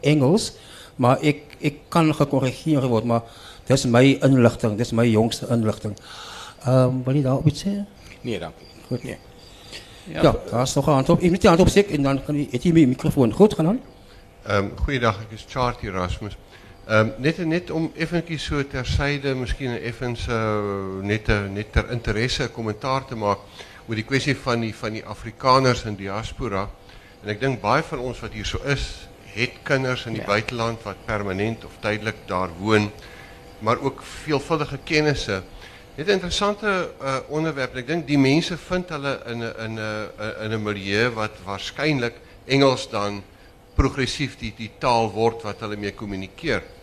[SPEAKER 2] Engels. Maar ik, ik kan gecorrigeerd worden, maar dat is mijn inlichting, dat is mijn jongste inlichting. Um, wil je daarop iets zeggen?
[SPEAKER 3] Nee, dankie.
[SPEAKER 2] Goed.
[SPEAKER 3] Nee.
[SPEAKER 2] Ja, ja daar is nog een hand op. Ik moet die hand opsteken en dan kan je, het je mijn microfoon goed gaan dan.
[SPEAKER 9] Ehm goeiedag, ek is Charlie Erasmus. Ehm net net om effentjies so tersyde miskien effens uh, net 'n net ter interesse 'n kommentaar te maak oor die kwessie van die van die Afrikaners in diaspora. En ek dink baie van ons wat hier so is, het kinders in die ja. buiteland wat permanent of tydelik daar woon, maar ook veelvuldige kennisse. Dit 'n interessante uh, onderwerp. Ek dink die mense vind hulle in 'n in in milieu wat waarskynlik Engels dan progressief die die taal word wat hulle mee kommunikeer.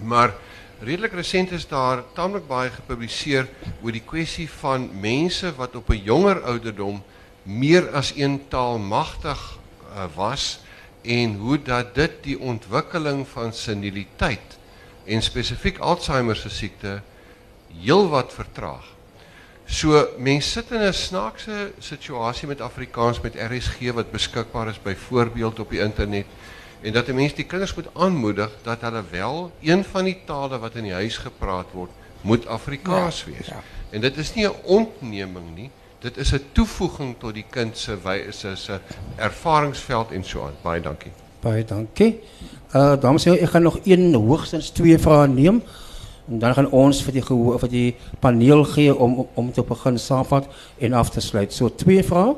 [SPEAKER 9] Maar redelik resent is daar taamlik baie gepubliseer oor die kwessie van mense wat op 'n jonger ouderdom meer as een taal magtig uh, was en hoe dat dit die ontwikkeling van seniliteit en spesifiek Alzheimer se siekte heelwat vertraag. So mense sit in 'n snaakse situasie met Afrikaans met RSG wat beskikbaar is byvoorbeeld op die internet en dat 'n mens die kinders moet aanmoedig dat hulle wel een van die tale wat in die huis gepraat word, moet Afrikaans ja, wees. Ja. En dit is nie 'n ontneming nie, dit is 'n toevoeging tot die kind se wyse se ervaringsveld en so aan. Baie dankie.
[SPEAKER 2] Baie dankie. Uh dames en here, ek gaan nog een hoogstens twee vrae neem. En dan gaan ons vir die gehoor vir die paneel gee om om te begin saamvat en af te sluit. So twee vrae.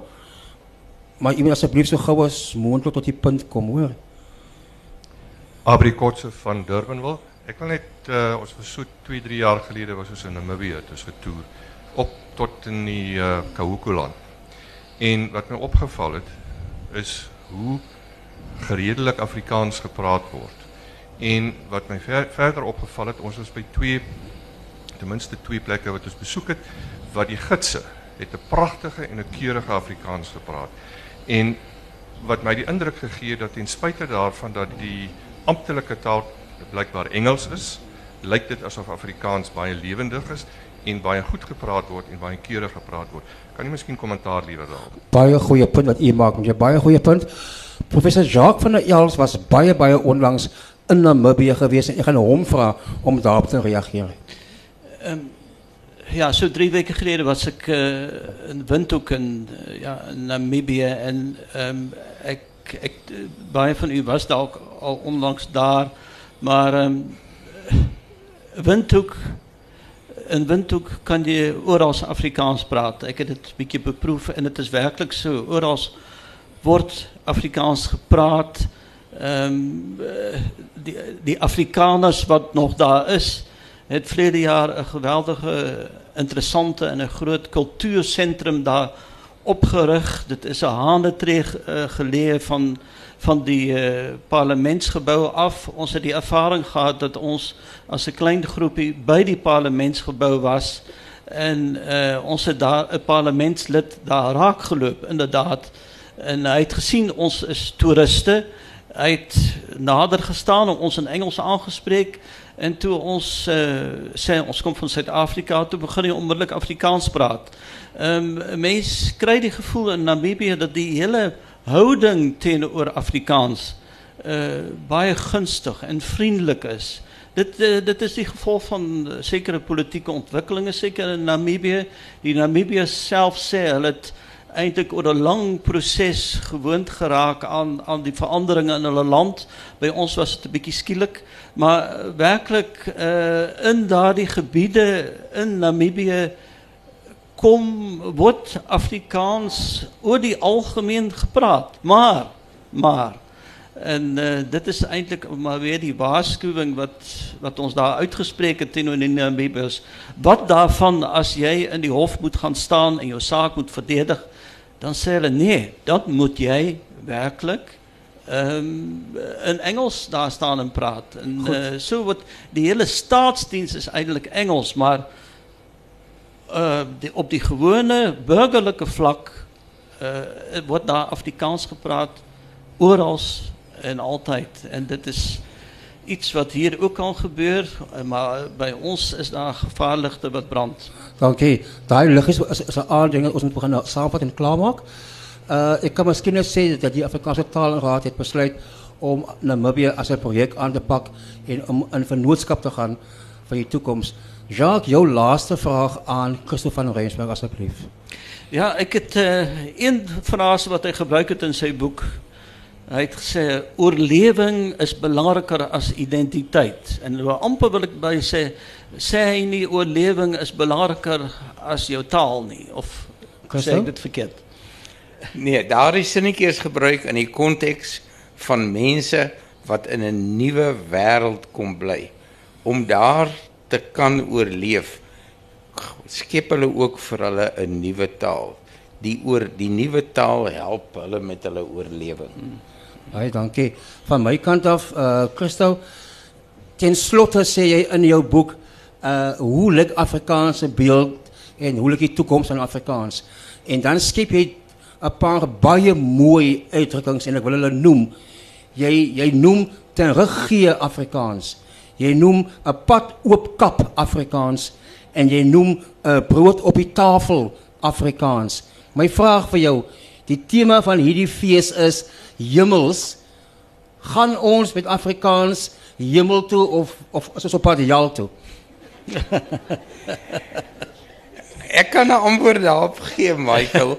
[SPEAKER 2] Maar moet asseblief so gou as moontlik tot die punt kom, hoor.
[SPEAKER 10] Abrikotse van Durbanville. Ek wil net uh, ons was so 2, 3 jaar gelede was ons in Namibië, het ons getoer op tot in die uh, Kahukuland. En wat my opgeval het is hoe geredelik Afrikaans gepraat word. En wat my ver, verder opgeval het, ons was by twee ten minste twee plekke wat ons besoek het wat die gidse het 'n pragtige en 'n keurige Afrikaans gepraat. En wat my die indruk gegee dat ten spyte daarvan dat die amptelike taal blykbaar Engels is, lyk dit asof Afrikaans baie lewendig is en baie goed gepraat word en baie keurig gepraat word. Kan jy miskien kommentaar liewer daarop?
[SPEAKER 2] Baie goeie punt wat u maak, jy baie goeie punt. Professor Jacques van der Els was baie baie onlangs in Namibië gewees en ek gaan hom vra om daarop te reageer.
[SPEAKER 1] Um, ja, so drie weken geleden was ik uh, in Windhoek in, uh, ja, in Namibië en um, ik, baie van u was daar ook al onlangs daar, maar um, Windhoek, in Windhoek kan je overal Afrikaans praten. Ik heb het een beetje beproeven en het is werkelijk zo. Overal wordt Afrikaans gepraat. Um, die, die Afrikaners wat nog daar is, het verleden jaar een geweldige, interessante en een groot cultuurcentrum daar opgericht. Het is een hanentreeg uh, geleerd van, van die uh, parlementsgebouw af. Ons het die ervaring gehad dat ons als een klein groepje bij die parlementsgebouw was. En uh, ons daar een parlementslid daar raak gelopen, inderdaad. En hij het gezien, ons is toeristen. Hij het nader gestaan om ons in Engels aangesprek. En toen ons uh, zei, ons komt van Zuid-Afrika, toen begon je onmiddellijk Afrikaans praten. Um, mens krijgt het gevoel in Namibië dat die hele houding tegenover Afrikaans uh, baie gunstig en vriendelijk is. Dit, uh, dit is die gevolg van zekere politieke ontwikkelingen, zeker in Namibië. Die Namibiërs zelf zeggen, het eintlik oor 'n lang proses gewoond geraak aan aan die veranderinge in hulle land. By ons was dit 'n bietjie skielik, maar werklik uh, in daardie gebiede in Namibië kom word Afrikaans oor die algemeen gepraat. Maar maar en uh, dit is eintlik maar weer die waarskuwing wat wat ons daar uitgespreek het teenoor die Namibiërs. Wat daarvan as jy in die hof moet gaan staan en jou saak moet verdedig? dan sê hulle nee, dat moet jy werklik um, in Engels daar staan en praat. En uh, so wat die hele staatsdiens is eintlik Engels, maar die, op die gewone burgerlike vlak uh, word daar Afrikaans gepraat oral en altyd en dit is iets wat hier ook kan gebeur, maar by ons is daar gevaarligte wat brand.
[SPEAKER 2] Dankie. Daai lig is is, is 'n aard ding ons moet begin saamvat en klaarmaak. Uh ek kan miskien net sê dat die Afrikaanse Taalraad het besluit om Namibië as 'n projek aan te pak en om in vennootskap te gaan vir die toekoms. Jacques, jou laaste vraag aan Christo van Rensburg asseblief.
[SPEAKER 1] Ja, ek het uh, een frase wat hy gebruik het in sy boek Hy het gesê oorlewing is belangriker as identiteit. En amper wil ek by sê sê hy nie oorlewing is belangriker as jou taal nie of sê ek dit verkeerd?
[SPEAKER 3] Nee, daardie sinnetjie is gebruik in die konteks van mense wat in 'n nuwe wêreld kom bly. Om daar te kan oorleef, skep hulle ook vir hulle 'n nuwe taal. Die oor die nuwe taal help hulle met hulle oorlewing. Hmm.
[SPEAKER 2] Baie dankie. Van my kant af, uh Christo, ten slotte sê jy in jou boek uh hoe lyk Afrikaanse beeld en hoe lyk die toekoms van Afrikaans? En dan skep jy 'n paar baie mooi uitdrukkings en ek wil hulle noem. Jy jy noem ten regie Afrikaans. Jy noem 'n pad oop kap Afrikaans en jy noem 'n brood op die tafel Afrikaans. My vraag vir jou, die tema van hierdie fees is hemels gaan ons met Afrikaans hemel toe of of is ons op pad hel toe?
[SPEAKER 3] Ek kan 'n antwoord daarop gee, Michael.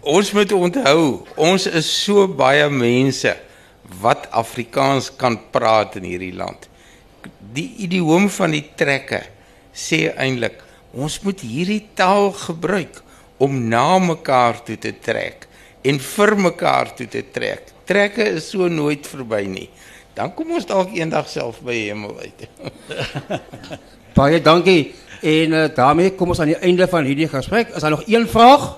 [SPEAKER 3] ons moet onthou, ons is so baie mense wat Afrikaans kan praat in hierdie land. Die idioom van die trekke sê eintlik ons moet hierdie taal gebruik om na mekaar toe te trek en vir mekaar toe te trek. Trekke is so nooit verby nie. Dan kom ons dalk eendag self by hemel uit.
[SPEAKER 2] Baie dankie. En uh, daarmee kom ons aan die einde van hierdie gesprek. Is daar nog een vraag?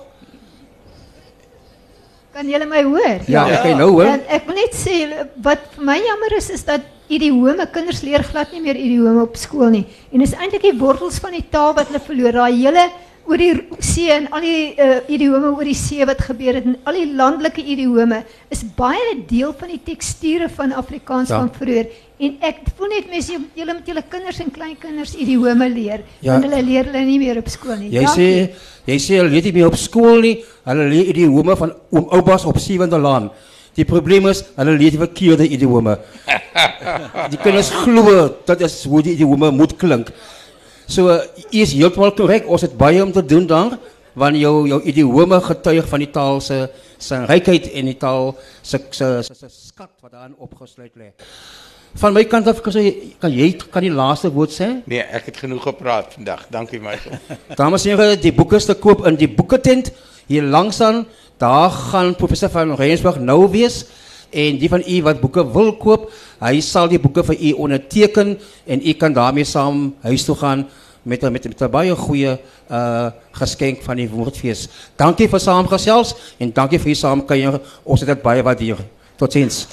[SPEAKER 11] Kan julle my hoor?
[SPEAKER 2] Ja, ja. ek kan nou hoor. En
[SPEAKER 11] ek wil net sê wat vir my jammer is is dat idiome kinders leer glad nie meer idiome op skool nie. En dis eintlik die wortels van die taal wat hulle verloor. Daai hele oor die see en al die uh, idiome oor die see wat gebeur het en al die landelike idiome is baie 'n deel van die teksture van Afrikaans ja. van vroeër en ek voel net mense julle met julle kinders en kleinkinders idiome leer ja. en hulle leer hulle nie meer op skool nie.
[SPEAKER 2] Jy sê jy sê hulle leer nie meer op skool nie. Hulle leer idiome van oom oupas op Sewende Laan. Die probleem is hulle leer die verkeerde idiome. die kinders glo dat is hoe die idiome moet klink. So is heeltemal korrek. Ons het baie om te doen daar wanneer jou jou idiome getuig van die taal se se rykheid en die taal se se se skat wat daarin opgesluit lê. Van my kant af kan jy kan jy kan die laaste woord sê?
[SPEAKER 3] Nee, ek het genoeg gepraat vandag. Dankie Michael.
[SPEAKER 2] Dames en here, die boeke is te koop in die boeketent hier langs aan. Daar gaan professor van Rensburg nou wees en die van u wat boeke wil koop, hy sal die boeke vir u onderteken en u kan daarmee saam huis toe gaan met met met 'n baie goeie uh geskenk van die woordfees. Dankie vir saamgesels en dankie vir u saamkuier. Ons het dit baie waardeer. Totsiens.